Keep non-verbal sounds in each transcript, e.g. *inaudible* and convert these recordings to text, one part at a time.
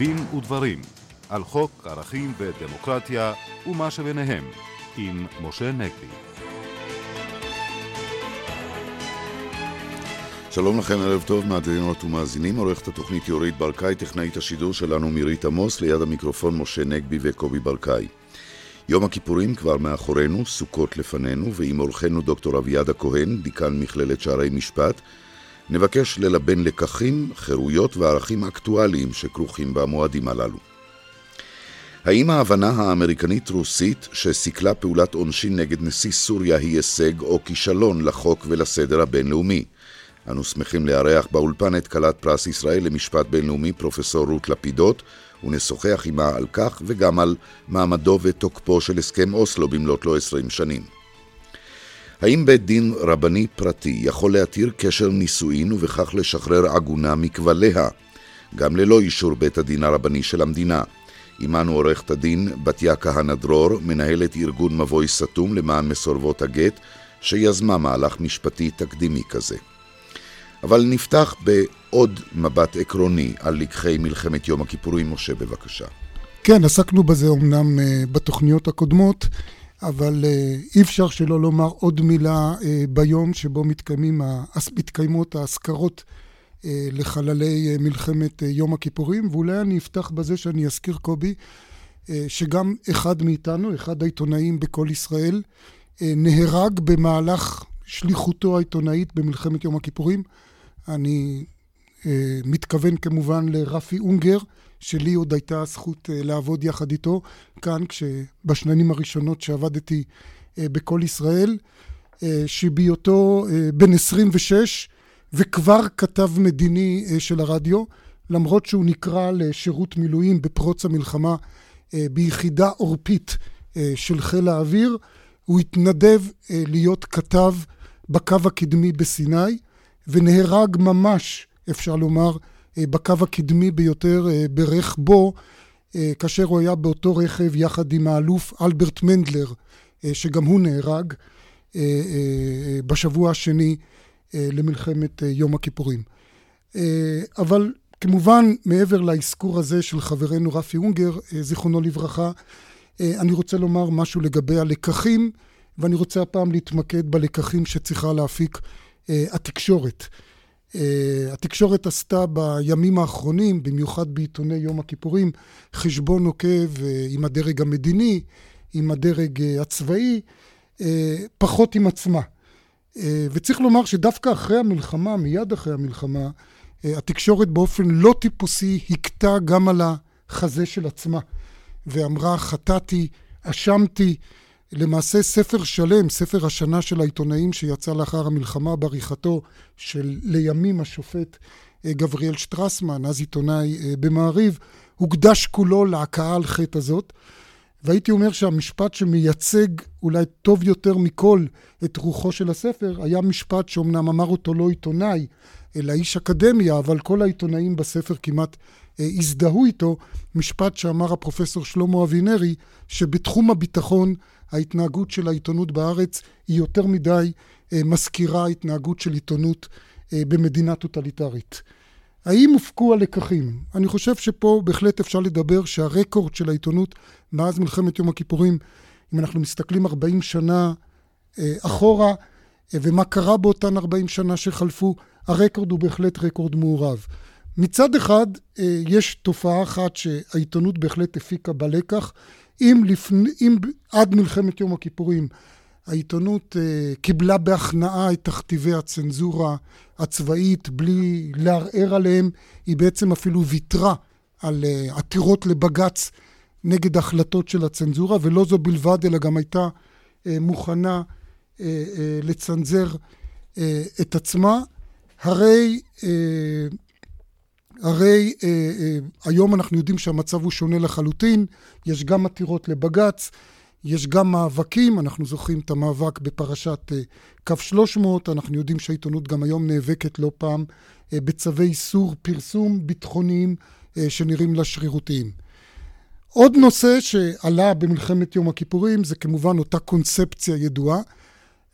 דין ודברים על חוק ערכים ודמוקרטיה ומה שביניהם עם משה נגבי. שלום לכם, ערב טוב, מאזינות ומאזינים. עורכת התוכנית יורית ברקאי, טכנאית השידור שלנו מירית עמוס, ליד המיקרופון משה נגבי וקובי ברקאי. יום הכיפורים כבר מאחורינו, סוכות לפנינו, ועם אורחנו דוקטור אביעד הכהן, דיקן מכללת שערי משפט, נבקש ללבן לקחים, חירויות וערכים אקטואליים שכרוכים במועדים הללו. האם ההבנה האמריקנית-רוסית שסיכלה פעולת עונשין נגד נשיא סוריה היא הישג או כישלון לחוק ולסדר הבינלאומי? אנו שמחים לארח באולפן את כלת פרס ישראל למשפט בינלאומי פרופסור רות לפידות ונשוחח עמה על כך וגם על מעמדו ותוקפו של הסכם אוסלו במלאת לו עשרים שנים. האם בית דין רבני פרטי יכול להתיר קשר נישואין ובכך לשחרר עגונה מכבליה, גם ללא אישור בית הדין הרבני של המדינה? עמנו עורכת הדין בתיה כהנא דרור, מנהלת ארגון מבוי סתום למען מסורבות הגט, שיזמה מהלך משפטי תקדימי כזה. אבל נפתח בעוד מבט עקרוני על לקחי מלחמת יום הכיפורים. משה, בבקשה. כן, עסקנו בזה אמנם uh, בתוכניות הקודמות, אבל uh, אי אפשר שלא לומר עוד מילה uh, ביום שבו מתקיימים, מתקיימות האזכרות uh, לחללי מלחמת יום הכיפורים, ואולי אני אפתח בזה שאני אזכיר, קובי, שגם אחד מאיתנו, אחד העיתונאים בכל ישראל, נהרג במהלך שליחותו העיתונאית במלחמת יום הכיפורים. אני אה, מתכוון כמובן לרפי אונגר, שלי עוד הייתה הזכות אה, לעבוד יחד איתו כאן, בשנים הראשונות שעבדתי אה, בכל ישראל, אה, שבהיותו בן 26 וכבר כתב מדיני של הרדיו, למרות שהוא נקרא לשירות מילואים בפרוץ המלחמה ביחידה עורפית של חיל האוויר, הוא התנדב להיות כתב בקו הקדמי בסיני. ונהרג ממש, אפשר לומר, בקו הקדמי ביותר אה, ברכבו, אה, כאשר הוא היה באותו רכב יחד עם האלוף אלברט מנדלר, שגם הוא נהרג בשבוע השני למלחמת יום הכיפורים. אבל כמובן, מעבר לאזכור הזה של חברנו רפי אונגר, זיכרונו לברכה, אני רוצה לומר משהו לגבי הלקחים, ואני רוצה הפעם להתמקד בלקחים שצריכה להפיק אה, התקשורת. אה, התקשורת עשתה בימים האחרונים, במיוחד בעיתוני יום הכיפורים, חשבון עוקב אה, עם הדרג המדיני, עם הדרג הצבאי, פחות עם עצמה. וצריך לומר שדווקא אחרי המלחמה, מיד אחרי המלחמה, התקשורת באופן לא טיפוסי הכתה גם על החזה של עצמה, ואמרה חטאתי, אשמתי, למעשה ספר שלם, ספר השנה של העיתונאים שיצא לאחר המלחמה בעריכתו של לימים השופט אה, גבריאל שטרסמן, אז עיתונאי אה, במעריב, הוקדש כולו להכאה על חטא הזאת. והייתי אומר שהמשפט שמייצג אולי טוב יותר מכל את רוחו של הספר, היה משפט שאומנם אמר אותו לא עיתונאי, אלא איש אקדמיה, אבל כל העיתונאים בספר כמעט הזדהו איתו, משפט שאמר הפרופסור שלמה אבינרי, שבתחום הביטחון ההתנהגות של העיתונות בארץ היא יותר מדי אה, מזכירה התנהגות של עיתונות אה, במדינה טוטליטרית. האם הופקו הלקחים? אני חושב שפה בהחלט אפשר לדבר שהרקורד של העיתונות מאז מלחמת יום הכיפורים, אם אנחנו מסתכלים 40 שנה אה, אחורה, ומה קרה באותן 40 שנה שחלפו, הרקורד הוא בהחלט רקורד מעורב. מצד אחד, יש תופעה אחת שהעיתונות בהחלט הפיקה בלקח, אם, לפני, אם עד מלחמת יום הכיפורים העיתונות uh, קיבלה בהכנעה את תכתיבי הצנזורה הצבאית בלי לערער עליהם, היא בעצם אפילו ויתרה על uh, עתירות לבג"ץ נגד החלטות של הצנזורה, ולא זו בלבד, אלא גם הייתה מוכנה לצנזר את עצמה. הרי הרי אה, אה, היום אנחנו יודעים שהמצב הוא שונה לחלוטין, יש גם עתירות לבג"ץ, יש גם מאבקים, אנחנו זוכרים את המאבק בפרשת אה, קו 300, אנחנו יודעים שהעיתונות גם היום נאבקת לא פעם אה, בצווי איסור פרסום ביטחוניים אה, שנראים לה שרירותיים. עוד נושא שעלה במלחמת יום הכיפורים זה כמובן אותה קונספציה ידועה,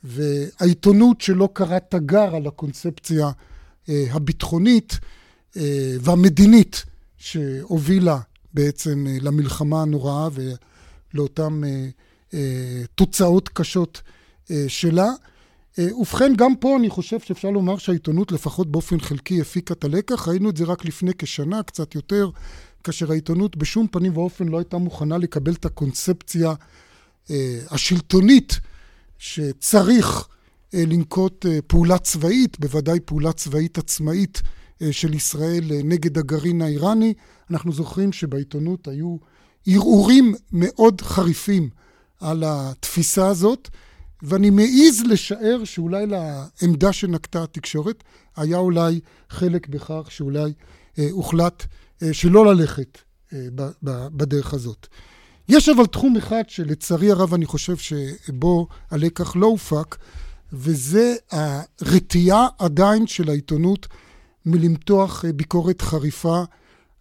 והעיתונות שלא קראה תגר על הקונספציה אה, הביטחונית, והמדינית שהובילה בעצם אה, למלחמה הנוראה ולאותן אה, אה, תוצאות קשות שלה. ובכן, גם פה אני חושב שאפשר לומר שהעיתונות, לפחות באופן חלקי, הפיקה את הלקח. ראינו את זה רק לפני כשנה, קצת יותר, כאשר העיתונות בשום פנים ואופן לא הייתה מוכנה לקבל את הקונספציה השלטונית שצריך לנקוט פעולה צבאית, בוודאי פעולה צבאית עצמאית של ישראל נגד הגרעין האיראני. אנחנו זוכרים שבעיתונות היו ערעורים מאוד חריפים על התפיסה הזאת, ואני מעז לשער שאולי לעמדה שנקטה התקשורת היה אולי חלק בכך שאולי אה, הוחלט אה, שלא ללכת אה, ב, ב, בדרך הזאת. יש אבל תחום אחד שלצערי הרב אני חושב שבו הלקח לא הופק, וזה הרתיעה עדיין של העיתונות מלמתוח אה, ביקורת חריפה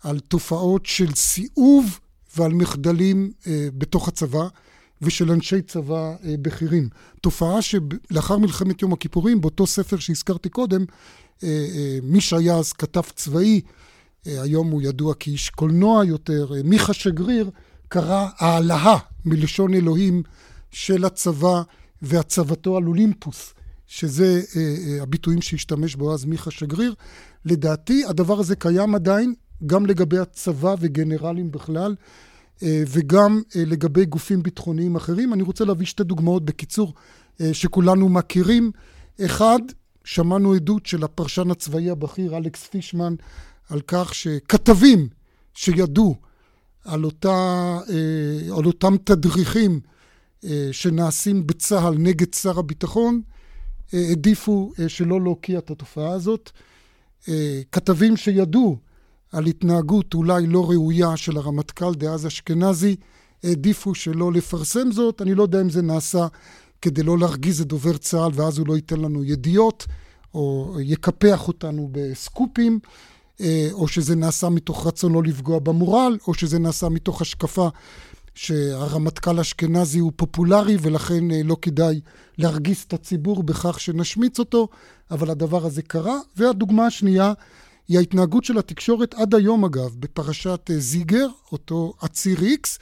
על תופעות של סיאוב ועל מחדלים אה, בתוך הצבא ושל אנשי צבא אה, בכירים. תופעה שלאחר מלחמת יום הכיפורים, באותו ספר שהזכרתי קודם, מי שהיה אז כתב צבאי, היום הוא ידוע כאיש קולנוע יותר, מיכה שגריר, קרא העלאה מלשון אלוהים של הצבא והצבתו על אולימפוס, שזה הביטויים שהשתמש בו אז מיכה שגריר. לדעתי הדבר הזה קיים עדיין, גם לגבי הצבא וגנרלים בכלל, אה, וגם אה, לגבי גופים ביטחוניים אחרים. אני רוצה להביא שתי דוגמאות בקיצור, אה, שכולנו מכירים. אחד, שמענו עדות של הפרשן הצבאי הבכיר אלכס פישמן על כך שכתבים שידעו על, אותה, על אותם תדריכים שנעשים בצה"ל נגד שר הביטחון, העדיפו שלא להוקיע את התופעה הזאת. כתבים שידעו על התנהגות אולי לא ראויה של הרמטכ"ל דאז אשכנזי, העדיפו שלא לפרסם זאת. אני לא יודע אם זה נעשה כדי לא להרגיז את דובר צה"ל ואז הוא לא ייתן לנו ידיעות, או יקפח אותנו בסקופים, אה, או שזה נעשה מתוך רצון לא לפגוע במורל, או שזה נעשה מתוך השקפה שהרמטכ"ל אשכנזי הוא פופולרי ולכן אה, לא כדאי להרגיז את הציבור בכך שנשמיץ אותו, אבל הדבר הזה קרה. והדוגמה השנייה היא ההתנהגות של התקשורת עד היום אגב, בפרשת אה, זיגר, אותו עציר איקס,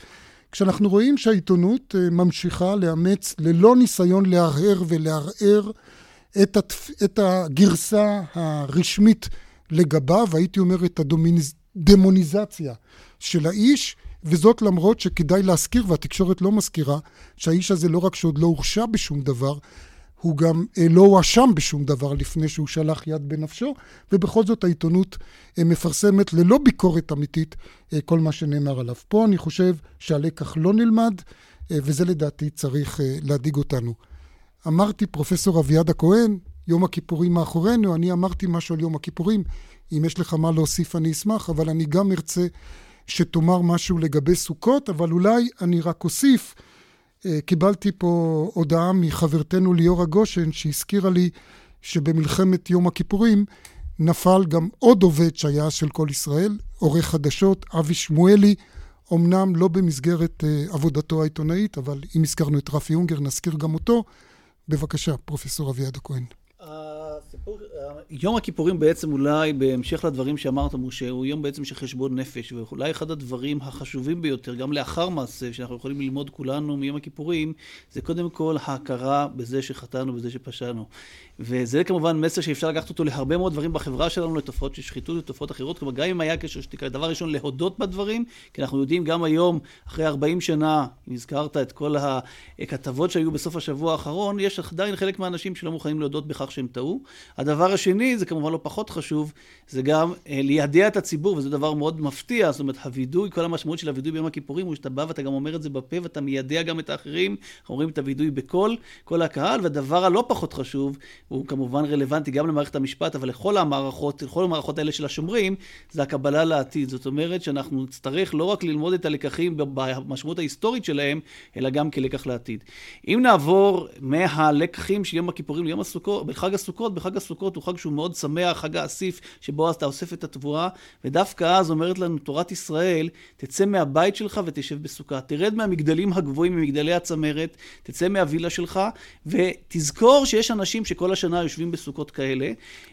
כשאנחנו רואים שהעיתונות אה, ממשיכה לאמץ ללא ניסיון להרהר ולערער את, התפ... את הגרסה הרשמית לגביו, הייתי אומר את הדמוניזציה של האיש, וזאת למרות שכדאי להזכיר, והתקשורת לא מזכירה, שהאיש הזה לא רק שעוד לא הורשע בשום דבר, הוא גם אה, לא הואשם בשום דבר לפני שהוא שלח יד בנפשו, ובכל זאת העיתונות אה, מפרסמת ללא ביקורת אמיתית אה, כל מה שנאמר עליו. פה אני חושב שהלקח לא נלמד, וזה לדעתי צריך להדאיג אותנו. אמרתי, פרופסור אביעד הכהן, יום הכיפורים מאחורינו, אני אמרתי משהו על יום הכיפורים, אם יש לך מה להוסיף אני אשמח, אבל אני גם ארצה שתאמר משהו לגבי סוכות, אבל אולי אני רק אוסיף אה, קיבלתי פה הודעה מחברתנו ליאורה גושן שהזכירה לי שבמלחמת יום הכיפורים נפל גם עוד עובד שהיה של כל ישראל, עורך חדשות, אבי שמואלי, אמנם לא במסגרת uh, עבודתו העיתונאית, אבל אם הזכרנו את רפי אונגר נזכיר גם אותו. בבקשה, פרופסור אביעד הכהן. הסיפור, יום הכיפורים בעצם אולי בהמשך לדברים שאמרת משה הוא יום בעצם של חשבון נפש ואולי אחד הדברים החשובים ביותר גם לאחר מעשה שאנחנו יכולים ללמוד כולנו מיום הכיפורים זה קודם כל ההכרה בזה שחטאנו בזה שפשענו. וזה כמובן מסר שאפשר לקחת אותו להרבה מאוד דברים בחברה שלנו לתופעות של שחיתות ותופעות אחרות כלומר גם אם היה קשר שתיקה דבר ראשון להודות בדברים כי אנחנו יודעים גם היום אחרי 40 שנה אם הזכרת את כל הכתבות שהיו בסוף השבוע האחרון יש עדיין חלק מהאנשים שלא מוכנים להודות בכך שהם טעו הדבר השני, זה כמובן לא פחות חשוב, זה גם אה, לידע את הציבור, וזה דבר מאוד מפתיע, זאת אומרת, הווידוי, כל המשמעות של הווידוי ביום הכיפורים הוא שאתה בא ואתה גם אומר את זה בפה ואתה מיידע גם את האחרים, אנחנו אומרים את הווידוי בקול, כל הקהל, והדבר הלא פחות חשוב, הוא כמובן רלוונטי גם למערכת המשפט, אבל לכל המערכות, לכל המערכות האלה של השומרים, זה הקבלה לעתיד. זאת אומרת שאנחנו נצטרך לא רק ללמוד את הלקחים במשמעות ההיסטורית שלהם, אלא גם כלקח לעתיד. אם נעבור מהלקחים של יום הכיפורים ליום הסוכות, בחג הסוכות, בחג חג הסוכות הוא חג שהוא מאוד שמח, חג האסיף, שבו אתה אוסף את התבואה, ודווקא אז אומרת לנו תורת ישראל, תצא מהבית שלך ותשב בסוכה. תרד מהמגדלים הגבוהים, ממגדלי הצמרת, תצא מהווילה שלך, ותזכור שיש אנשים שכל השנה יושבים בסוכות כאלה,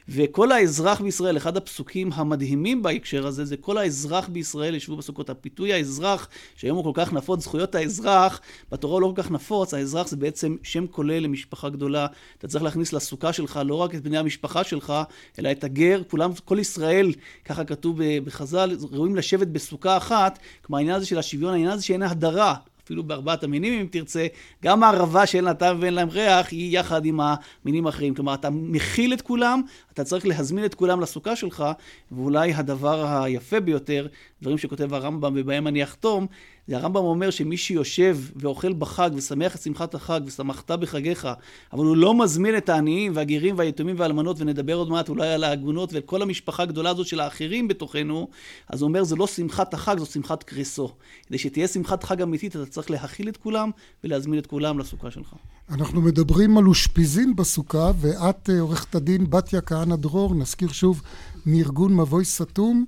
וכל האזרח בישראל, אחד הפסוקים המדהימים בהקשר הזה, זה כל האזרח בישראל ישבו בסוכות. הפיתוי האזרח, שהיום הוא כל כך נפוץ, זכויות האזרח, בתורה הוא לא כל כך נפוץ, האזרח זה בעצם שם כולל למשפחה גדולה. אתה צריך להכניס לסוכה שלך לא רק את בני המשפחה שלך, אלא את הגר, כולם, כל ישראל, ככה כתוב בחז"ל, ראויים לשבת בסוכה אחת, כלומר העניין הזה של השוויון, העניין הזה שאין הדרה. אפילו בארבעת המינים אם תרצה, גם הערבה שאין לה טעם ואין להם ריח, היא יחד עם המינים האחרים. כלומר, אתה מכיל את כולם, אתה צריך להזמין את כולם לסוכה שלך, ואולי הדבר היפה ביותר, דברים שכותב הרמב"ם ובהם אני אחתום, הרמב"ם אומר שמי שיושב ואוכל בחג ושמח את שמחת החג ושמחת בחגיך, אבל הוא לא מזמין את העניים והגרים והיתומים והאלמנות, ונדבר עוד מעט אולי על העגונות ואת כל המשפחה הגדולה הזאת של האחרים בתוכנו, אז הוא אומר זה לא שמחת החג, זו שמחת קריסו. כדי שתהיה שמחת חג אמיתית, אתה צריך להכיל את כולם ולהזמין את כולם לסוכה שלך. אנחנו מדברים על אושפיזין בסוכה, ואת אה, עורכת הדין בתיה כהנא דרור, נזכיר שוב, מארגון מבוי סתום.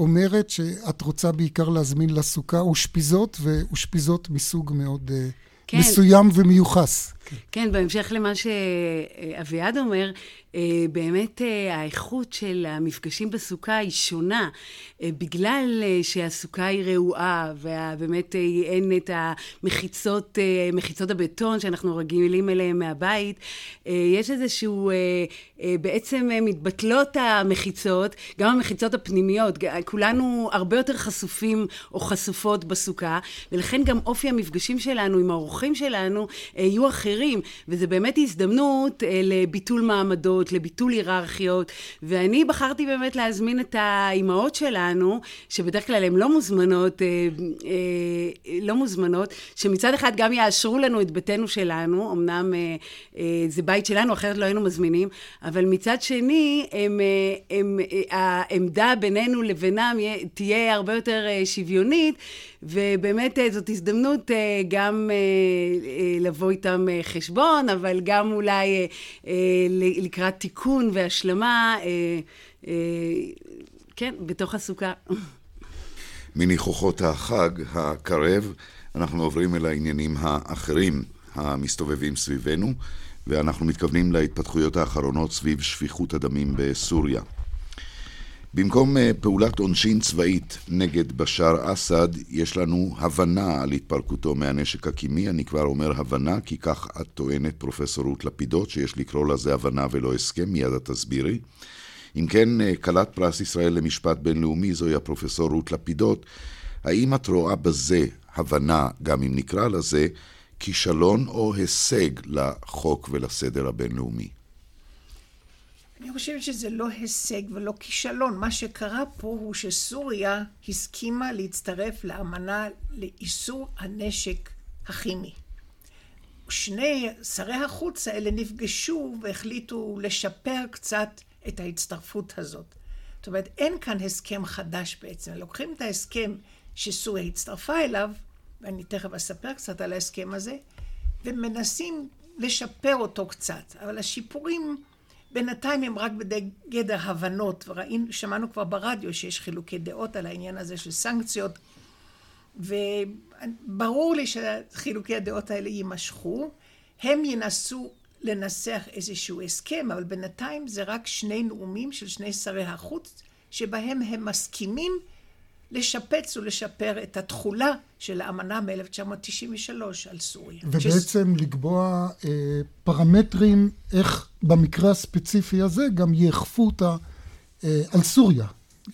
אומרת שאת רוצה בעיקר להזמין לסוכה אושפיזות, ואושפיזות מסוג מאוד אה, כן. מסוים ומיוחס. כן. בהמשך למה שאביעד אומר, אה, באמת אה, האיכות של המפגשים בסוכה היא שונה, אה, בגלל שהסוכה היא רעועה, ובאמת אין את המחיצות, מחיצות הבטון שאנחנו רגילים אליהן מהבית, יש איזשהו, בעצם מתבטלות המחיצות, גם המחיצות הפנימיות, כולנו הרבה יותר חשופים או חשופות בסוכה, ולכן גם אופי המפגשים שלנו עם האורחים שלנו יהיו אחרים, וזה באמת הזדמנות לביטול מעמדות. לביטול היררכיות, ואני בחרתי באמת להזמין את האימהות שלנו, שבדרך כלל הן לא מוזמנות, אה, אה, לא מוזמנות, שמצד אחד גם יאשרו לנו את ביתנו שלנו, אמנם אה, אה, זה בית שלנו, אחרת לא היינו מזמינים, אבל מצד שני, הם, אה, הם, אה, העמדה בינינו לבינם תהיה הרבה יותר אה, שוויונית, ובאמת אה, זאת הזדמנות אה, גם אה, לבוא איתם חשבון, אבל גם אולי לקראת תיקון והשלמה, כן, בתוך הסוכה. מניחוחות החג הקרב, אנחנו עוברים אל העניינים האחרים המסתובבים סביבנו, ואנחנו מתכוונים להתפתחויות האחרונות סביב שפיכות הדמים בסוריה. במקום אה, פעולת עונשין צבאית נגד בשאר אסד, יש לנו הבנה על התפרקותו מהנשק הקימי. אני כבר אומר הבנה, כי כך את טוענת, פרופסור רות לפידות, שיש לקרוא לזה הבנה ולא הסכם, מיד את תסבירי. אם כן, אה, כלת פרס ישראל למשפט בינלאומי, זוהי הפרופסור רות לפידות. האם את רואה בזה הבנה, גם אם נקרא לזה, כישלון או הישג לחוק ולסדר הבינלאומי? אני חושבת שזה לא הישג ולא כישלון. מה שקרה פה הוא שסוריה הסכימה להצטרף לאמנה לאיסור הנשק הכימי. שני שרי החוץ האלה נפגשו והחליטו לשפר קצת את ההצטרפות הזאת. זאת אומרת, אין כאן הסכם חדש בעצם. לוקחים את ההסכם שסוריה הצטרפה אליו, ואני תכף אספר קצת על ההסכם הזה, ומנסים לשפר אותו קצת. אבל השיפורים בינתיים הם רק בגדר הבנות, ושמענו כבר ברדיו שיש חילוקי דעות על העניין הזה של סנקציות, וברור לי שחילוקי הדעות האלה יימשכו. הם ינסו לנסח איזשהו הסכם, אבל בינתיים זה רק שני נאומים של שני שרי החוץ, שבהם הם מסכימים לשפץ ולשפר את התכולה של האמנה מ-1993 על סוריה. ובעצם ש... לקבוע אה, פרמטרים איך במקרה הספציפי הזה גם יאכפו אותה אה, על סוריה.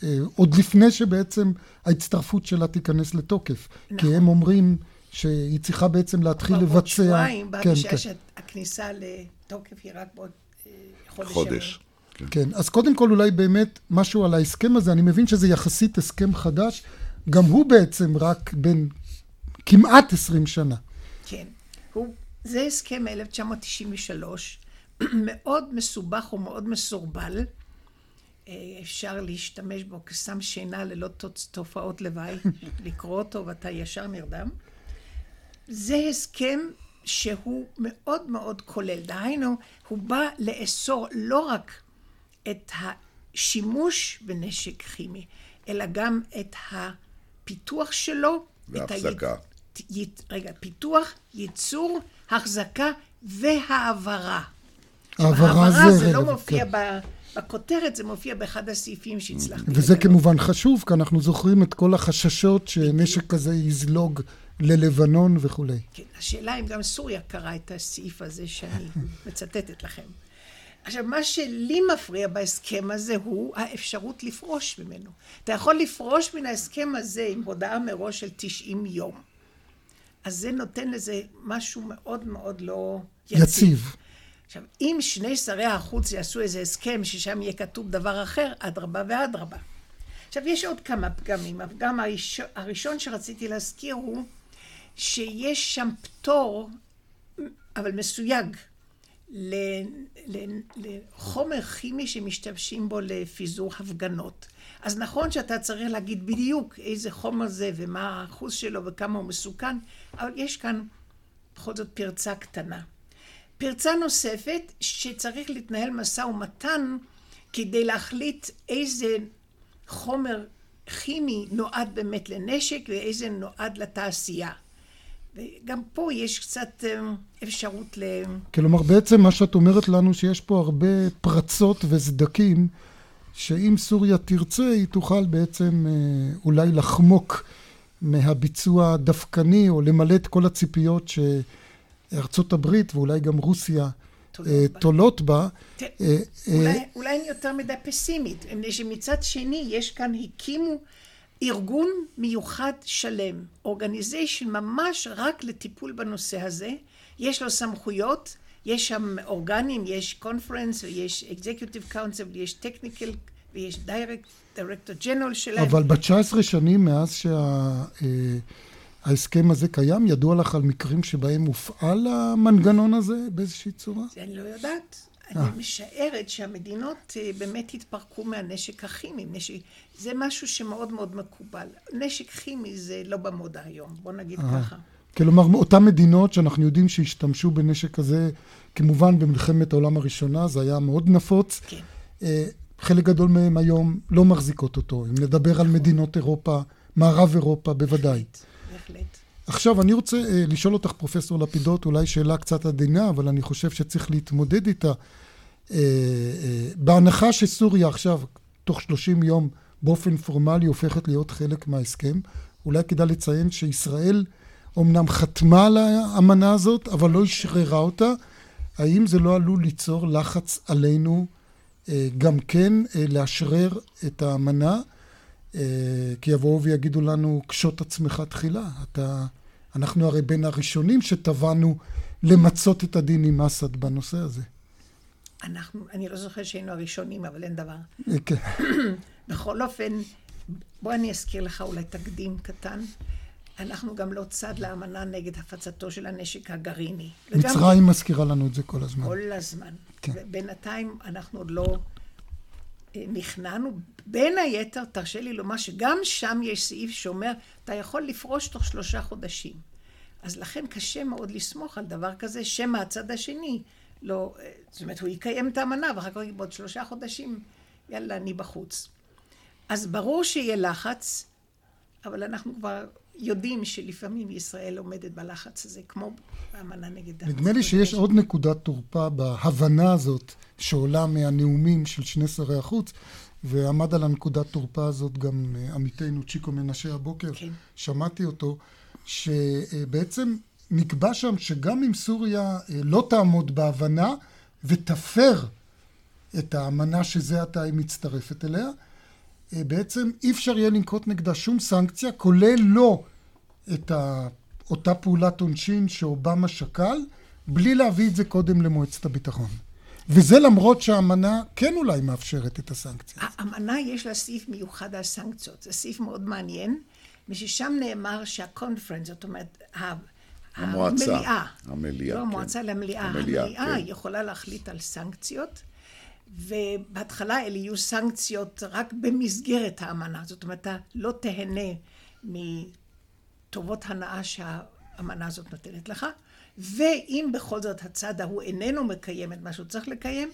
אה, עוד לפני שבעצם ההצטרפות שלה תיכנס לתוקף. נכון. כי הם אומרים שהיא צריכה בעצם להתחיל לבצע... עוד שבועיים, כן, כן. שהכניסה לתוקף היא רק בעוד אה, חודש. חודש. כן. כן, אז קודם כל אולי באמת משהו על ההסכם הזה, אני מבין שזה יחסית הסכם חדש, גם הוא בעצם רק בין כמעט עשרים שנה. כן, הוא, זה הסכם מ-1993, *clears throat* מאוד מסובך ומאוד מסורבל. אה, אפשר להשתמש בו כסם שינה ללא תופעות לוואי, *laughs* לקרוא אותו ואתה ישר נרדם. זה הסכם שהוא מאוד מאוד כולל. דהיינו, הוא בא לאסור לא רק את השימוש בנשק כימי, אלא גם את הפיתוח שלו. והחזקה. את ה... רגע, פיתוח, ייצור, החזקה והעברה. העברה זה... העברה זה לא מופיע כן. ב... בכותרת, זה מופיע באחד הסעיפים שהצלחתי. וזה כמובן חשוב, כי אנחנו זוכרים את כל החששות שנשק כזה יזלוג ללבנון וכולי. כן, השאלה אם גם סוריה קראה את הסעיף הזה שאני מצטטת לכם. עכשיו, מה שלי מפריע בהסכם הזה הוא האפשרות לפרוש ממנו. אתה יכול לפרוש מן ההסכם הזה עם הודעה מראש של 90 יום. אז זה נותן לזה משהו מאוד מאוד לא יציב. יציב. עכשיו, אם שני שרי החוץ יעשו איזה הסכם ששם יהיה כתוב דבר אחר, אדרבה ואדרבה. עכשיו, יש עוד כמה פגמים. הפגם הראשון, הראשון שרציתי להזכיר הוא שיש שם פטור, אבל מסויג, לחומר כימי שמשתמשים בו לפיזור הפגנות. אז נכון שאתה צריך להגיד בדיוק איזה חומר זה ומה האחוז שלו וכמה הוא מסוכן, אבל יש כאן בכל זאת פרצה קטנה. פרצה נוספת שצריך להתנהל משא ומתן כדי להחליט איזה חומר כימי נועד באמת לנשק ואיזה נועד לתעשייה. וגם פה יש קצת אה, אפשרות ל... כלומר, בעצם מה שאת אומרת לנו שיש פה הרבה פרצות וסדקים, שאם סוריה תרצה, היא תוכל בעצם אה, אולי לחמוק מהביצוע הדווקני, או למלא את כל הציפיות שארצות הברית ואולי גם רוסיה תולות בה. אה, אולי אני יותר מדי פסימית, מפני שמצד שני יש כאן, הקימו ארגון מיוחד שלם, אורגניזיישן ממש רק לטיפול בנושא הזה, יש לו סמכויות, יש שם אורגנים, יש קונפרנס ויש אקזקיוטיב קאונסל ויש טכניקל ויש דירקטור ג'נרל שלהם. אבל ב-19 שנים מאז שההסכם הזה קיים, ידוע לך על מקרים שבהם הופעל המנגנון הזה באיזושהי צורה? זה אני לא יודעת. אני אה. משערת שהמדינות אה, באמת התפרקו מהנשק הכימי. נשק, זה משהו שמאוד מאוד מקובל. נשק כימי זה לא במודה היום, בוא נגיד אה. ככה. כלומר, אותן מדינות שאנחנו יודעים שהשתמשו בנשק הזה, כמובן במלחמת העולם הראשונה, זה היה מאוד נפוץ. כן. חלק גדול מהם היום לא מחזיקות אותו. אם נדבר על נכון. מדינות אירופה, מערב אירופה, בוודאי. בהחלט. עכשיו, אני רוצה uh, לשאול אותך, פרופסור לפידות, אולי שאלה קצת עדינה, אבל אני חושב שצריך להתמודד איתה. Uh, uh, בהנחה שסוריה עכשיו, תוך 30 יום, באופן פורמלי הופכת להיות חלק מההסכם, אולי כדאי לציין שישראל אומנם חתמה על האמנה הזאת, אבל לא אשררה אותה. האם זה לא עלול ליצור לחץ עלינו uh, גם כן uh, לאשרר את האמנה? כי יבואו ויגידו לנו, קשוט עצמך תחילה. אתה אנחנו הרי בין הראשונים שטבענו למצות את הדין עם אסד בנושא הזה. אנחנו, אני לא זוכר שהיינו הראשונים, אבל אין דבר. כן. *coughs* בכל אופן, בוא אני אזכיר לך אולי תקדים קטן. אנחנו גם לא צד לאמנה נגד הפצתו של הנשק הגרעיני. מצרים וגם... מזכירה לנו את זה כל הזמן. כל הזמן. כן. בינתיים אנחנו עוד לא אה, נכנענו. בין היתר, תרשה לי לומר שגם שם יש סעיף שאומר, אתה יכול לפרוש תוך שלושה חודשים. אז לכן קשה מאוד לסמוך על דבר כזה, שמא הצד השני לא... זאת אומרת, הוא יקיים את האמנה, ואחר כך בעוד שלושה חודשים, יאללה, אני בחוץ. אז ברור שיהיה לחץ, אבל אנחנו כבר יודעים שלפעמים ישראל עומדת בלחץ הזה, כמו האמנה נגד... נדמה לי שיש עוד נקודת תורפה בהבנה הזאת שעולה מהנאומים של שני שרי החוץ, ועמד על הנקודת תורפה הזאת גם אה, עמיתנו צ'יקו מנשה הבוקר, כן. שמעתי אותו, שבעצם נקבע שם שגם אם סוריה אה, לא תעמוד בהבנה ותפר את האמנה שזה עתה היא מצטרפת אליה, בעצם אי אפשר יהיה לנקוט נגדה שום סנקציה, כולל לא את אותה פעולת עונשין שאובמה שקל, בלי להביא את זה קודם למועצת הביטחון. וזה למרות שהאמנה כן אולי מאפשרת את הסנקציה. האמנה יש לה סעיף מיוחד על סנקציות. זה סעיף מאוד מעניין, וששם נאמר שהקונפרנס, זאת אומרת, המועצה, המליאה, המליאה, לא המועצה, כן. למליאה, המליאה, המליאה כן. יכולה להחליט על סנקציות, ובהתחלה אלה יהיו סנקציות רק במסגרת האמנה, זאת אומרת, אתה לא תהנה מטובות הנאה שהאמנה הזאת נותנת לך, ואם בכל זאת הצד ההוא איננו מקיים את מה שהוא צריך לקיים,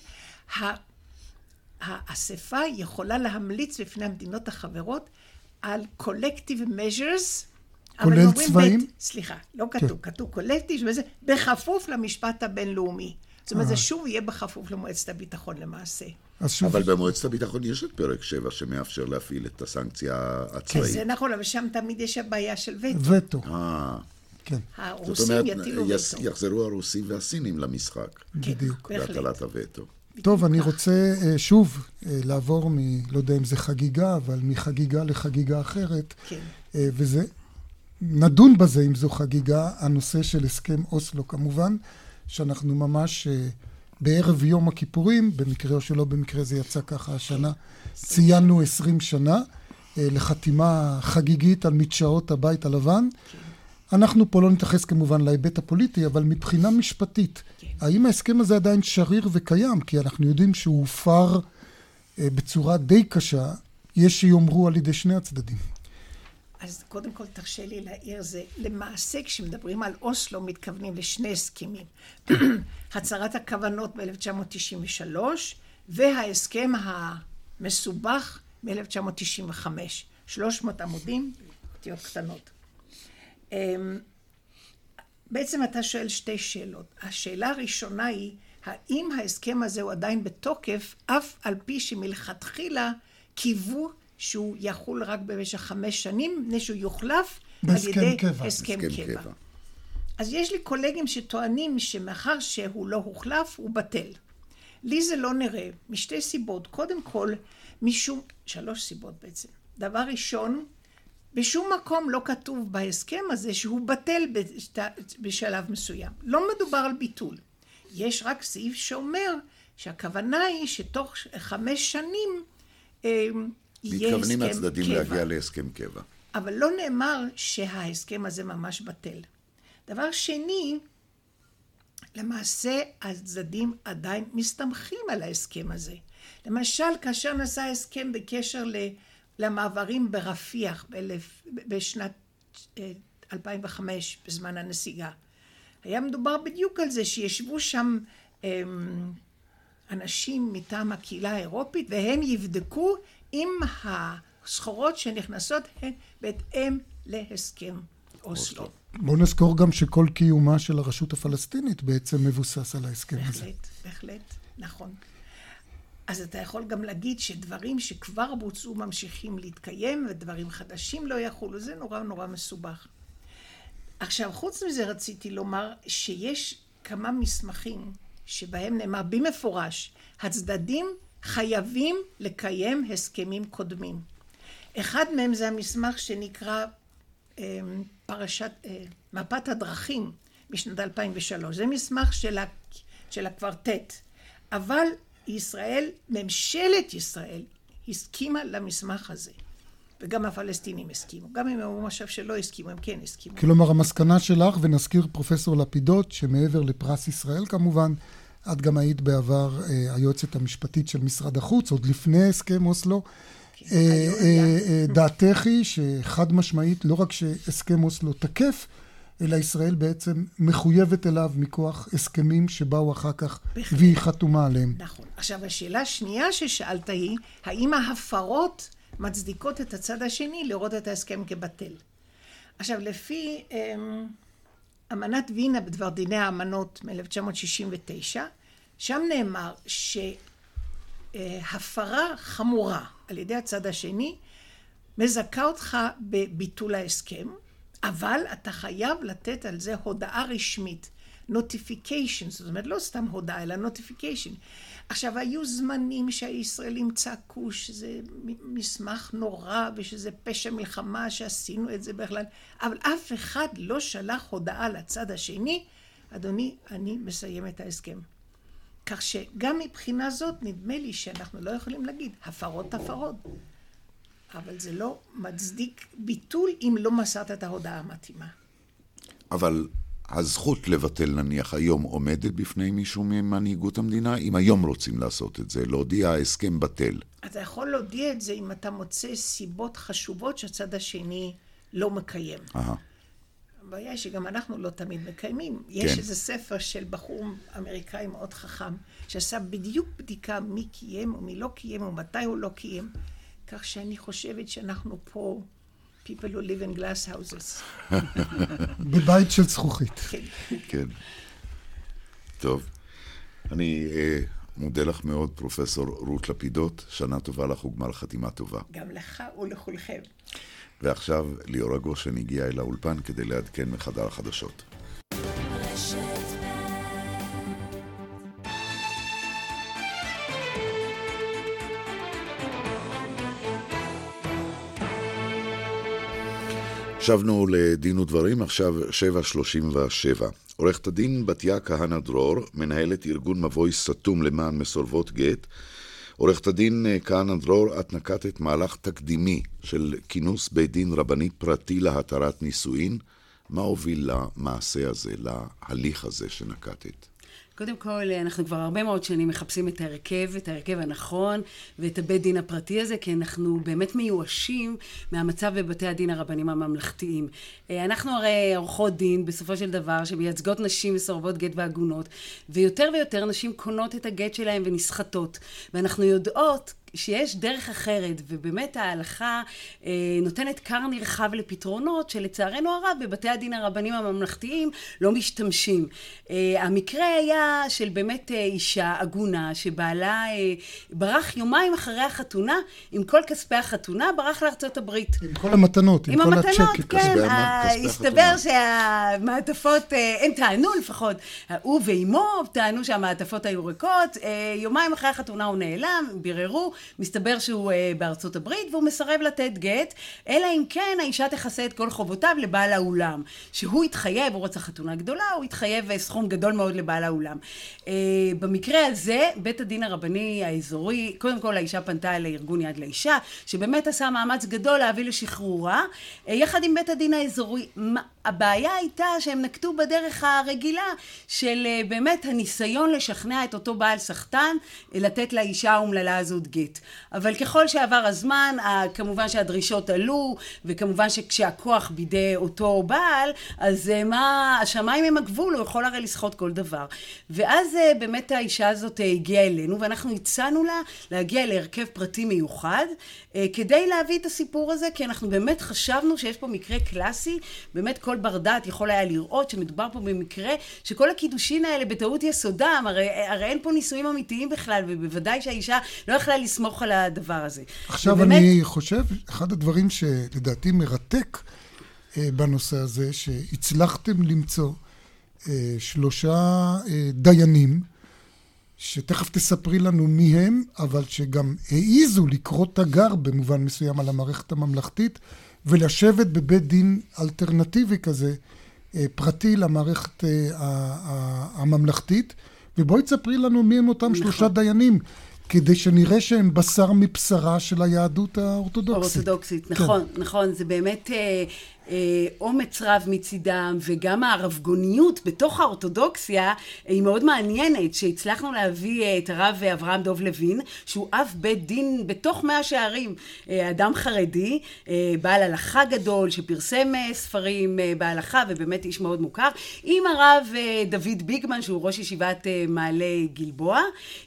האספה יכולה להמליץ בפני המדינות החברות על collective measures, כולל צבעים? בית, סליחה, לא כתוב, כן. כתוב collective, וזה בכפוף למשפט הבינלאומי. זאת אומרת, זה שוב יהיה בכפוף למועצת הביטחון למעשה. שוב... אבל במועצת הביטחון יש את פרק 7 שמאפשר להפעיל את הסנקציה הצבאית. זה נכון, אבל שם תמיד יש הבעיה של וטו. וטו. אה. כן. הרוסים יטילו וטו. יחזרו הרוסים והסינים למשחק. כן, בדיוק. בהטלת הווטו. טוב, אני רוצה uh, שוב לעבור מ... לא יודע אם זה חגיגה, אבל מחגיגה לחגיגה אחרת. כן. וזה, נדון בזה אם זו חגיגה, הנושא של הסכם אוסלו כמובן, שאנחנו ממש uh, בערב יום הכיפורים, במקרה או שלא במקרה זה יצא ככה השנה, ציינו עשרים שנה uh, לחתימה חגיגית על מדשאות הבית הלבן. אנחנו פה לא נתייחס כמובן להיבט הפוליטי, אבל מבחינה משפטית. האם ההסכם הזה עדיין שריר וקיים? כי אנחנו יודעים שהוא הופר אה, בצורה די קשה, יש שיאמרו על ידי שני הצדדים. אז קודם כל תרשה לי להעיר זה, למעשה כשמדברים על אוסלו מתכוונים לשני הסכמים. *clears throat* הצהרת הכוונות ב-1993 וההסכם המסובך מ-1995. 300 עמודים, אותיות קטנות. אמ, בעצם אתה שואל שתי שאלות. השאלה הראשונה היא, האם ההסכם הזה הוא עדיין בתוקף, אף על פי שמלכתחילה קיוו שהוא יחול רק במשך חמש שנים, מפני שהוא יוחלף על ידי קבע. הסכם קבע. קבע. אז יש לי קולגים שטוענים שמאחר שהוא לא הוחלף, הוא בטל. לי זה לא נראה, משתי סיבות. קודם כל, משום, שלוש סיבות בעצם. דבר ראשון, בשום מקום לא כתוב בהסכם הזה שהוא בטל בשלב מסוים. לא מדובר על ביטול. יש רק סעיף שאומר שהכוונה היא שתוך חמש שנים קבע. מתכוונים הצדדים להגיע להסכם קבע. אבל לא נאמר שההסכם הזה ממש בטל. דבר שני, למעשה הצדדים עדיין מסתמכים על ההסכם הזה. למשל, כאשר נעשה הסכם בקשר. למעברים ברפיח בשנת 2005, אה, בזמן הנסיגה. היה מדובר בדיוק על זה שישבו שם אמ, אנשים מטעם הקהילה האירופית והם יבדקו אם הסחורות שנכנסות הן בהתאם להסכם אוסלו. בואו נזכור גם שכל קיומה של הרשות הפלסטינית בעצם מבוסס על ההסכם בהחלט, הזה. בהחלט, בהחלט, נכון. אז אתה יכול גם להגיד שדברים שכבר בוצעו ממשיכים להתקיים ודברים חדשים לא יחולו, זה נורא נורא מסובך. עכשיו, חוץ מזה רציתי לומר שיש כמה מסמכים שבהם נאמר במפורש, הצדדים חייבים לקיים הסכמים קודמים. אחד מהם זה המסמך שנקרא אה, פרשת, אה, מפת הדרכים משנת 2003. זה מסמך של, ה, של הקוורטט. אבל ישראל, ממשלת ישראל, הסכימה למסמך הזה. וגם הפלסטינים הסכימו. גם אם הם עכשיו שלא הסכימו, הם כן הסכימו. כלומר, המסקנה שלך, ונזכיר פרופסור לפידות, שמעבר לפרס ישראל כמובן, את גם היית בעבר אה, היועצת המשפטית של משרד החוץ, עוד לפני הסכם אוסלו. כן, אה, אה, אה, דעתך היא שחד משמעית, לא רק שהסכם אוסלו תקף, אלא ישראל בעצם מחויבת אליו מכוח הסכמים שבאו אחר כך בהחלט. והיא חתומה עליהם. נכון. עכשיו, השאלה השנייה ששאלת היא, האם ההפרות מצדיקות את הצד השני לראות את ההסכם כבטל? עכשיו, לפי אמ, אמנת וינה בדבר דיני האמנות מ-1969, שם נאמר שהפרה חמורה על ידי הצד השני מזכה אותך בביטול ההסכם, אבל אתה חייב לתת על זה הודעה רשמית. notification, זאת אומרת לא סתם הודעה אלא notification. עכשיו היו זמנים שהישראלים צעקו שזה מסמך נורא ושזה פשע מלחמה שעשינו את זה בכלל, אבל אף אחד לא שלח הודעה לצד השני, אדוני, אני מסיים את ההסכם. כך שגם מבחינה זאת נדמה לי שאנחנו לא יכולים להגיד הפרות הפרות. אבל זה לא מצדיק ביטול אם לא מסרת את ההודעה המתאימה. אבל הזכות לבטל נניח היום עומדת בפני מישהו ממנהיגות המדינה? אם היום רוצים לעשות את זה, להודיע ההסכם בטל. אתה יכול להודיע את זה אם אתה מוצא סיבות חשובות שהצד השני לא מקיים. Aha. הבעיה היא שגם אנחנו לא תמיד מקיימים. יש איזה ספר של בחור אמריקאי מאוד חכם, שעשה בדיוק בדיקה מי קיים ומי לא קיים ומתי הוא לא קיים, כך שאני חושבת שאנחנו פה, people who live in glass houses. *laughs* בבית של זכוכית. כן. כן. טוב. אני אה, מודה לך מאוד, פרופסור רות לפידות. שנה טובה לך וגמר חתימה טובה. גם לך ולכולכם. ועכשיו ליאורה גושן הגיעה אל האולפן כדי לעדכן מחדר החדשות. שבנו לדין ודברים, עכשיו 7.37. עורכת הדין בתיה כהנא דרור, מנהלת ארגון מבוי סתום למען מסורבות גט. עורכת הדין כהנא דרור, את נקטת מהלך תקדימי של כינוס בית דין רבני פרטי להתרת נישואין. מה הוביל למעשה הזה, להליך הזה שנקטת? קודם כל, אנחנו כבר הרבה מאוד שנים מחפשים את ההרכב, את ההרכב הנכון ואת הבית דין הפרטי הזה, כי אנחנו באמת מיואשים מהמצב בבתי הדין הרבנים הממלכתיים. אנחנו הרי עורכות דין, בסופו של דבר, שמייצגות נשים מסורבות גט ועגונות, ויותר ויותר נשים קונות את הגט שלהן ונסחטות. ואנחנו יודעות שיש דרך אחרת, ובאמת ההלכה אה, נותנת כר נרחב לפתרונות שלצערנו הרב בבתי הדין הרבנים הממלכתיים לא משתמשים. אה, המקרה היה של באמת אה, אישה עגונה שבעלה אה, ברח יומיים אחרי החתונה עם כל כספי החתונה, ברח לארצות הברית. עם כל המתנות, עם, עם כל המתנות, הצ'קים. כן, כספי המ- ה- כספי הסתבר. שהמעטפות, אה, הם טענו לפחות, הוא ואימו טענו שהמעטפות היו ריקות, אה, יומיים אחרי החתונה הוא נעלם, ביררו, מסתבר שהוא אה, בארצות הברית והוא מסרב לתת גט, אלא אם כן האישה תכסה את כל חובותיו לבעל האולם. שהוא התחייב, הוא רצה חתונה גדולה, הוא התחייב אה, סכום גדול מאוד לבעל האולם. אה, במקרה הזה, בית הדין הרבני האזורי, קודם כל האישה פנתה לארגון יד לאישה, שבאמת עשה מאמץ גדול להביא לשחרורה, אה, יחד עם בית הדין האזורי. הבעיה הייתה שהם נקטו בדרך הרגילה של אה, באמת הניסיון לשכנע את אותו בעל סחטן אה, לתת לאישה האומללה הזאת גט. אבל ככל שעבר הזמן, כמובן שהדרישות עלו, וכמובן שכשהכוח בידי אותו בעל, אז אה, מה, השמיים הם הגבול, הוא יכול הרי לסחוט כל דבר. ואז אה, באמת האישה הזאת אה, הגיעה אלינו, ואנחנו הצענו לה להגיע להרכב פרטי מיוחד, כדי להביא את הסיפור הזה, כי אנחנו באמת חשבנו שיש פה מקרה קלאסי, באמת כל בר דעת יכול היה לראות שמדובר פה במקרה שכל הקידושין האלה בטעות יסודם, הרי, הרי אין פה נישואים אמיתיים בכלל, ובוודאי שהאישה לא יכלה לסמוך על הדבר הזה. עכשיו ובאמת, אני חושב, אחד הדברים שלדעתי מרתק אה, בנושא הזה, שהצלחתם למצוא אה, שלושה אה, דיינים, שתכף תספרי לנו מי הם, אבל שגם העיזו לקרוא תגר במובן מסוים על המערכת הממלכתית, ולשבת בבית דין אלטרנטיבי כזה, אה, פרטי למערכת אה, הממלכתית. ובואי תספרי לנו מי הם אותם שלושה דיינים, כדי שנראה שהם בשר מבשרה של היהדות האורתודוקסית. אורתודוקסית, כן. נכון, נכון, זה באמת אה, אומץ רב מצידם, וגם הרבגוניות בתוך האורתודוקסיה היא מאוד מעניינת, שהצלחנו להביא אה, את הרב אברהם דוב לוין, שהוא אב בית דין בתוך מאה שערים, אה, אדם חרדי, אה, בעל הלכה גדול, שפרסם אה, ספרים אה, בהלכה, ובאמת איש מאוד מוכר, עם הרב אה, דוד ביגמן, שהוא ראש ישיבת אה, מעלה גלבוע,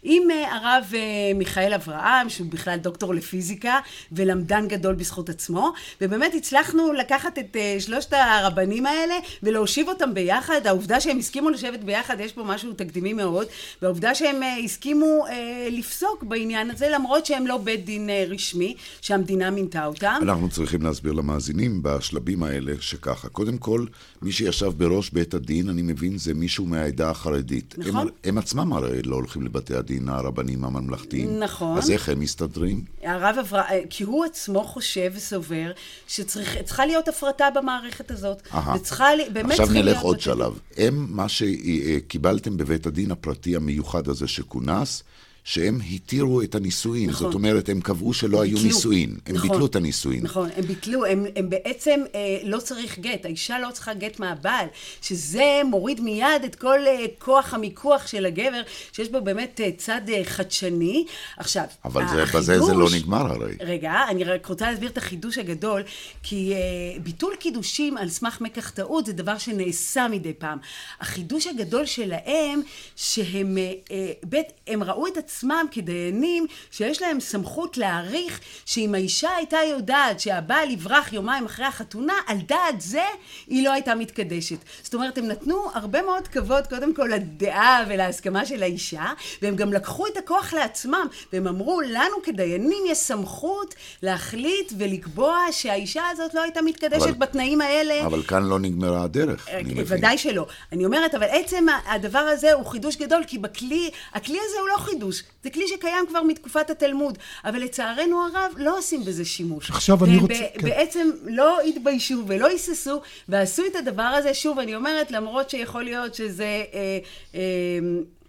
עם אה, הרב אה, מיכאל אברהם, שהוא בכלל דוקטור לפיזיקה, ולמדן גדול בזכות עצמו, ובאמת הצלחנו לקחת את אה, שלושת הרבנים האלה ולהושיב אותם ביחד. העובדה שהם הסכימו לשבת ביחד, יש פה משהו תקדימי מאוד, והעובדה שהם אה, הסכימו אה, לפסוק בעניין הזה, למרות שהם לא בית דין אה, רשמי, שהמדינה מינתה אותם. אנחנו צריכים להסביר למאזינים בשלבים האלה שככה. קודם כל, מי שישב בראש בית הדין, אני מבין, זה מישהו מהעדה החרדית. נכון. הם, הם עצמם הרי לא הולכים לבתי הדין הרבניים הממלכתיים. נכון. אז איך הם מסתדרים? הרב אברהם, כי הוא עצמו חושב וסובר שצריכה להיות הפרטה במערכת הזאת. וצריכה, באמת עכשיו נלך עוד. שלב. הם, מה שקיבלתם בבית הדין הפרטי המיוחד הזה שכונס, שהם התירו את הנישואין. נכון. זאת אומרת, הם קבעו שלא היו. נישואין. הם נכון. ביטלו את הנישואין. נכון, הם ביטלו, הם, הם בעצם אה, לא צריך גט, האישה לא צריכה גט מהבעל, שזה מוריד מיד את כל אה, כוח המיקוח של הגבר, שיש בו באמת אה, צד אה, חדשני. עכשיו, אבל זה, החידוש- בזה זה לא נגמר הרי. רגע, אני רק רוצה להסביר את החידוש הגדול, כי uh, ביטול קידושים על סמך מקח טעות זה דבר שנעשה מדי פעם. החידוש הגדול שלהם, שהם uh, בית, הם ראו את עצמם כדיינים שיש להם סמכות להעריך שאם האישה הייתה יודעת שהבעל יברח יומיים אחרי החתונה, על דעת זה היא לא הייתה מתקדשת. זאת אומרת, הם נתנו הרבה מאוד כבוד קודם כל לדעה ולהסכמה של האישה, והם גם לקחו את הכוח לעצמם, והם אמרו, לנו כדיינים יש סמכות להחליט ולקבוע שהאישה הזאת לא הייתה מתקדשת אבל- בתנאים האלה. אבל כאן לא נגמרה הדרך, אני מבין. אה, ודאי שלא. אני אומרת, אבל עצם הדבר הזה הוא חידוש גדול, כי בכלי, הכלי הזה הוא לא חידוש. זה כלי שקיים כבר מתקופת התלמוד, אבל לצערנו הרב לא עושים בזה שימוש. עכשיו אני רוצה- כן. בעצם לא התביישו ולא היססו, ועשו את הדבר הזה, שוב, אני אומרת, למרות שיכול להיות שזה, אה, אה,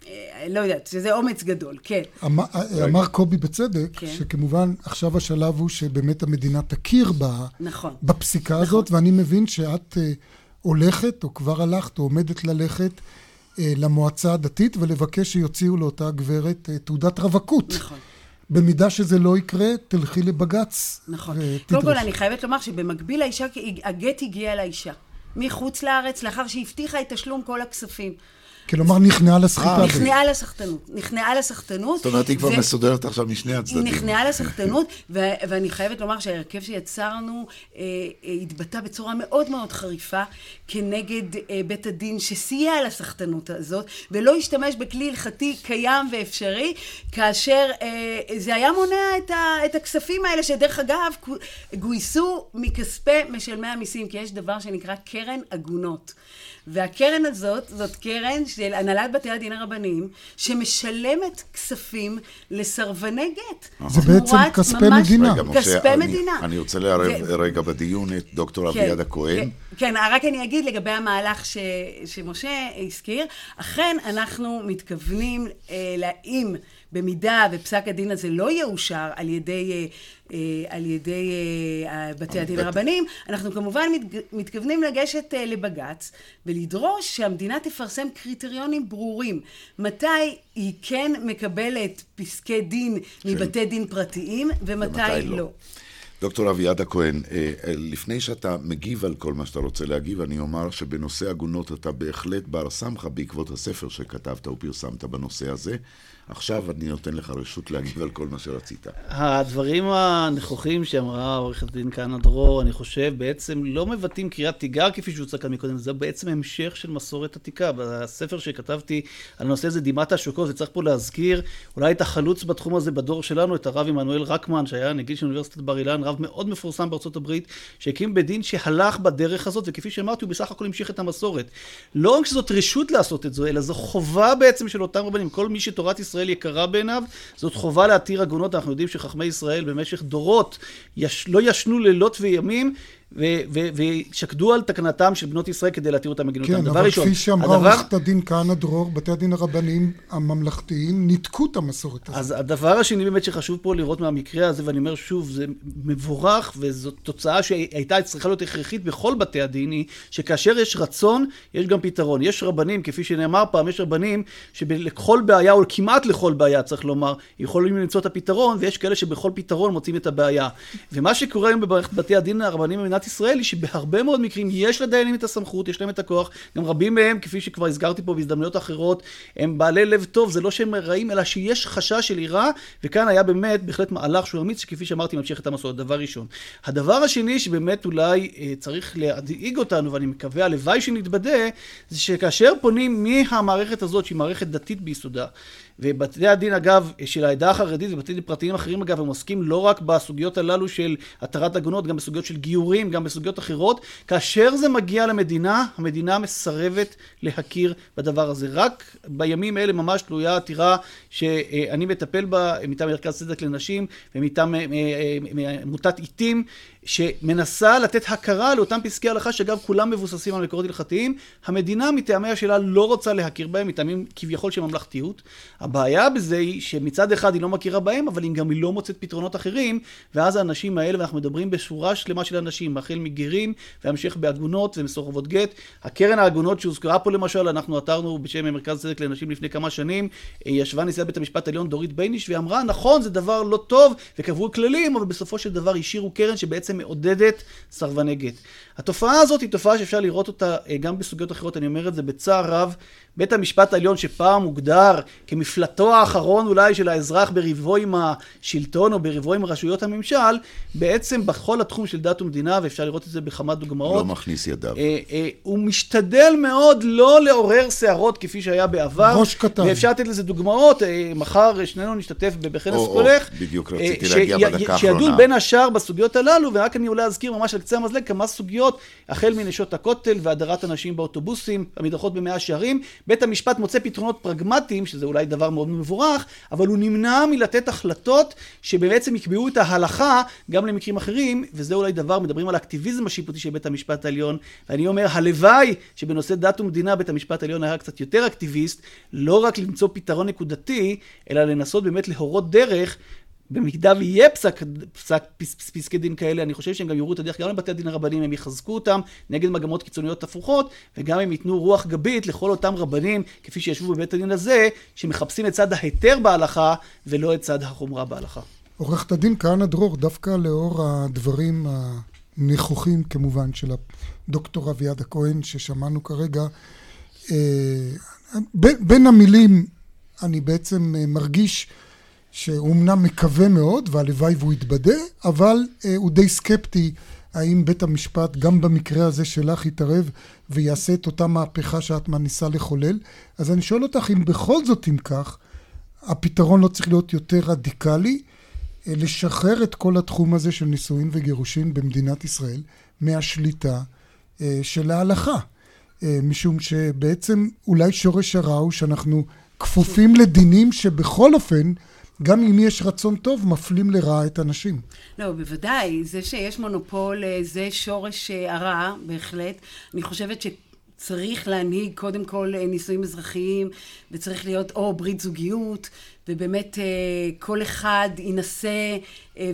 אה, לא יודעת, שזה אומץ גדול, כן. אמר, אמר קובי בצדק, כן. שכמובן עכשיו השלב הוא שבאמת המדינה תכיר ב, נכון. בפסיקה הזאת, ואני מבין שאת אה, הולכת, או כבר הלכת, או עומדת ללכת למועצה הדתית ולבקש שיוציאו לאותה גברת אה, תעודת רווקות. נכון. במידה שזה לא יקרה, תלכי לבג"ץ. נכון. קודם כל, אני חייבת לומר שבמקביל האישה, הגט הגיע לאישה. מחוץ לארץ, לאחר שהבטיחה את תשלום כל הכספים. כלומר, נכנעה לסחיטה. בעצם. נכנעה לסחטנות. נכנעה לסחטנות. זאת אומרת, היא כבר מסודרת עכשיו משני היא הצדדים. נכנעה לסחטנות, ואני חייבת לומר שההרכב שיצרנו אה, אה, התבטא בצורה מאוד מאוד חריפה כנגד אה, בית הדין שסייע לסחטנות הזאת, ולא השתמש בכלי הלכתי קיים ואפשרי, כאשר אה, זה היה מונע את, הכספים האלה, שדרך אגב גו- גויסו מכספי משלמי המיסים, כי יש דבר שנקרא קרן עגונות. והקרן הזאת, זאת קרן של הנהלת בתי הדין הרבניים, שמשלמת כספים לסרבני גט. זה בעצם כספי ממש- מדינה. רגע, משה, כספי אני- מדינה. אני רוצה לערב רגע בדיון את דוקטור כן, אביעד הכהן. כן, כן, רק אני אגיד לגבי המהלך ש, שמשה הזכיר. אכן, אנחנו מתכוונים אה, להאם במידה ופסק הדין הזה לא יאושר על ידי, אה, אה, על ידי אה, בתי הדין הרבניים, אנחנו כמובן מת, מתכוונים לגשת לבג"ץ ולדרוש שהמדינה תפרסם קריטריונים ברורים. מתי היא כן מקבלת פסקי דין מבתי דין פרטיים ומתי, ומתי לא. לא. דוקטור אביעד הכהן, לפני שאתה מגיב על כל מה שאתה רוצה להגיב, אני אומר שבנושא עגונות אתה בהחלט בר סמכה בעקבות הספר שכתבת ופרסמת בנושא הזה. עכשיו אני נותן לך רשות להגיב על כל מה שרצית. הדברים הנכוחים שאמרה עורכת הדין כהנא דרור, אני חושב, בעצם לא מבטאים קריאת תיגר כפי שהוצג כאן מקודם, זה בעצם המשך של מסורת עתיקה. בספר שכתבתי על הנושא הזה, דימת השוקות, וצריך פה להזכיר אולי את החלוץ בתחום הזה בדור שלנו, את הרב עמנואל רקמן, שהיה נגיד של אוניברסיטת בר אילן, רב מאוד מפורסם בארצות הברית, שהקים בית דין שהלך בדרך הזאת, וכפי שאמרתי, הוא בסך הכל המשיך את המסורת. לא רק שזאת רשות לעשות את זה, אלא זו חובה בעצם של אותם רבנים. כל מי שתורת ישראל יקרה בעיניו, זאת חובה להתיר עגונות. אנחנו יודעים שחכמי ישראל במשך דורות יש, לא ישנו לילות וימים. ושקדו על תקנתם של בנות ישראל כדי להתיר אותם מגינותם. כן, דבר אבל ראשון, כפי שאמרה הדבר- עורכת הדין כהנא דרור, בתי הדין הרבניים הממלכתיים ניתקו את המסורת הזאת. אז הדבר השני באמת שחשוב פה לראות מהמקרה הזה, ואני אומר שוב, זה מבורך, וזאת תוצאה שהייתה צריכה להיות הכרחית בכל בתי הדין, היא שכאשר יש רצון, יש גם פתרון. יש רבנים, כפי שנאמר פעם, יש רבנים שלכל בעיה, או כמעט לכל בעיה, צריך לומר, יכולים למצוא את הפתרון, ויש כאלה שבכל פתרון מוצאים את הבעיה. ומה שקורה היום במערכת בתי הדין הרבניים במדינת ישראל, היא שבהרבה מאוד מקרים יש לדיינים את הסמכות, יש להם את הכוח, גם רבים מהם, כפי שכבר הזכרתי פה בהזדמנויות אחרות, הם בעלי לב טוב, זה לא שהם רעים, אלא שיש חשש של יראה, וכאן היה באמת בהחלט מהלך שהוא אמיץ, שכפי שאמרתי, ממשיך את המסורת, דבר ראשון. הדבר השני שבאמת אולי אה, צריך להדאיג אותנו, ואני מקווה, הלוואי שנתבדה, זה שכאשר פונים מהמערכת הזאת, שהיא מערכת דתית ביסודה, ובתי הדין אגב של העדה החרדית ובתי דין פרטיים אחרים אגב הם עוסקים לא רק בסוגיות הללו של התרת עגונות גם בסוגיות של גיורים גם בסוגיות אחרות כאשר זה מגיע למדינה המדינה מסרבת להכיר בדבר הזה רק בימים אלה ממש תלויה עתירה שאני מטפל בה מטעם מרכז צדק לנשים ומטעם אה, אה, עמותת עיתים שמנסה לתת הכרה לאותם פסקי הלכה שאגב כולם מבוססים על מקורות הלכתיים המדינה מטעמיה שלה לא רוצה להכיר בהם מטעמים כביכול של ממלכתיות. הבעיה בזה היא שמצד אחד היא לא מכירה בהם אבל היא גם לא מוצאת פתרונות אחרים ואז האנשים האלה ואנחנו מדברים בשורה שלמה של אנשים החל מגרים והמשך בעגונות ומסורבות גט. הקרן העגונות שהוזכרה פה למשל אנחנו עתרנו בשם מרכז צדק לנשים לפני כמה שנים ישבה נשיאת בית המשפט העליון דורית בייניש ואמרה נכון זה דבר לא טוב וקבעו כללים אבל בסופו של דבר השאירו קרן שבעצם מעודדת סרבני גט. התופעה הזאת היא תופעה שאפשר לראות אותה אה, גם בסוגיות אחרות, אני אומר את זה בצער רב. בית המשפט העליון שפעם הוגדר כמפלטו האחרון אולי של האזרח בריבו עם השלטון או בריבו עם רשויות הממשל, בעצם בכל התחום של דת ומדינה, ואפשר לראות את זה בכמה דוגמאות. לא מכניס ידיו. אה, אה, הוא משתדל מאוד לא לעורר סערות כפי שהיה בעבר. ראש קטן. ואפשר לתת לזה דוגמאות, אה, מחר שנינו נשתתף בכנס קולך. בדיוק רציתי להגיע בדקה האחרונה. שידון בין השאר בסוגיות הללו, ורק אני אולי אזכיר ממש על קצה המזלג כמה סוגיות, החל מנשות הכותל והדרת הנשים באוטובוסים, המדרכות במאה שערים. בית המשפט מוצא פתרונות פרגמטיים, שזה אולי דבר מאוד מבורך, אבל הוא נמנע מלתת החלטות שבעצם יקבעו את ההלכה גם למקרים אחרים, וזה אולי דבר, מדברים על האקטיביזם השיפוטי של בית המשפט העליון, ואני אומר, הלוואי שבנושא דת ומדינה בית המשפט העליון היה קצת יותר אקטיביסט, לא רק למצוא פתרון נקודתי, אלא לנסות באמת להורות דרך במידה ויהיה פסק, פסק פס, פס, פסקי דין כאלה, אני חושב שהם גם יורו את הדרך גם לבתי הדין הרבניים, הם יחזקו אותם נגד מגמות קיצוניות הפוכות, וגם הם ייתנו רוח גבית לכל אותם רבנים, כפי שישבו בבית הדין הזה, שמחפשים את צד ההיתר בהלכה, ולא את צד החומרה בהלכה. עורכת הדין כהנא דרור, דווקא לאור הדברים הנכוחים כמובן של הדוקטור אביעד הכהן ששמענו כרגע, אה, בין המילים אני בעצם מרגיש שהוא אמנם מקווה מאוד, והלוואי והוא יתבדה, אבל אה, הוא די סקפטי האם בית המשפט, גם במקרה הזה שלך, יתערב ויעשה את אותה מהפכה שאת מנסה לחולל. אז אני שואל אותך, אם בכל זאת, אם כך, הפתרון לא צריך להיות יותר רדיקלי, אה, לשחרר את כל התחום הזה של נישואין וגירושין במדינת ישראל מהשליטה אה, של ההלכה. אה, משום שבעצם אולי שורש הרע הוא שאנחנו כפופים לדינים שבכל אופן גם אם יש רצון טוב, מפלים לרעה את הנשים. לא, בוודאי. זה שיש מונופול, אה, זה שורש אה, הרע, בהחלט. אני חושבת שצריך להנהיג קודם כל אה, נישואים אזרחיים, וצריך להיות או ברית זוגיות, ובאמת כל אחד ינסה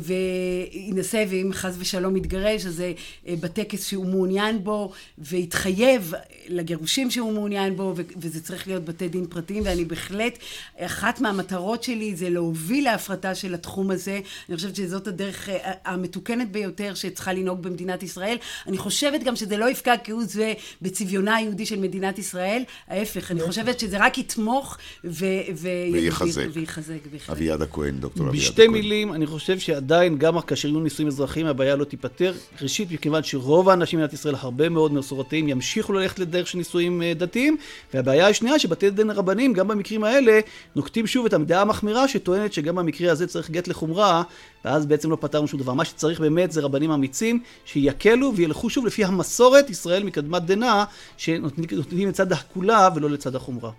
וינסה, ואם חס ושלום יתגרש, אז זה בטקס שהוא מעוניין בו, ויתחייב לגירושים שהוא מעוניין בו, וזה צריך להיות בתי דין פרטיים, ואני בהחלט, אחת מהמטרות שלי זה להוביל להפרטה של התחום הזה. אני חושבת שזאת הדרך המתוקנת ביותר שצריכה לנהוג במדינת ישראל. אני חושבת גם שזה לא יפגע כהוא זה בצביונה היהודי של מדינת ישראל. ההפך, אני חושבת שזה רק יתמוך ו... ויחזק. ויחזק, אביעד הכהן, דוקטור אביעד הכהן. בשתי מילים, אני חושב שעדיין, גם כאשר יהיו נישואים אזרחיים, הבעיה לא תיפתר. ראשית, מכיוון שרוב האנשים במדינת ישראל, הרבה מאוד מסורתיים, ימשיכו ללכת לדרך של נישואים אה, דתיים, והבעיה השנייה שבתי דין הרבניים, גם במקרים האלה, נוקטים שוב את המדעה המחמירה שטוענת שגם במקרה הזה צריך גט לחומרה, ואז בעצם לא פתרנו שום דבר. מה שצריך באמת זה רבנים אמיצים, שיקלו וילכו שוב לפי המסורת ישראל מקדמת דנא, שנותנים לצד הקולה ולא לצד החומרה.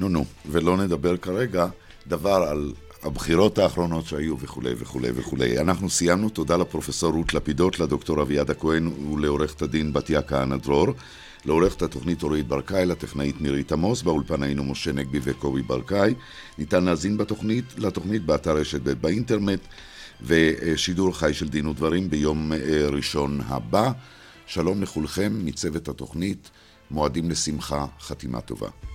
נו נו, ולא נדבר כרגע דבר על הבחירות האחרונות שהיו וכולי וכולי וכולי. אנחנו סיימנו, תודה לפרופסור רות לפידות, לדוקטור אביעד הכהן ולעורכת הדין בתיה כהנא דרור. לעורכת התוכנית אורית ברקאי, לטכנאית מירית עמוס, באולפן היינו משה נגבי וקובי ברקאי. ניתן להזין בתוכנית, לתוכנית באתר רשת ב' באינטרנט, ושידור חי של דין ודברים ביום אה, ראשון הבא. שלום לכולכם מצוות התוכנית, מועדים לשמחה, חתימה טובה.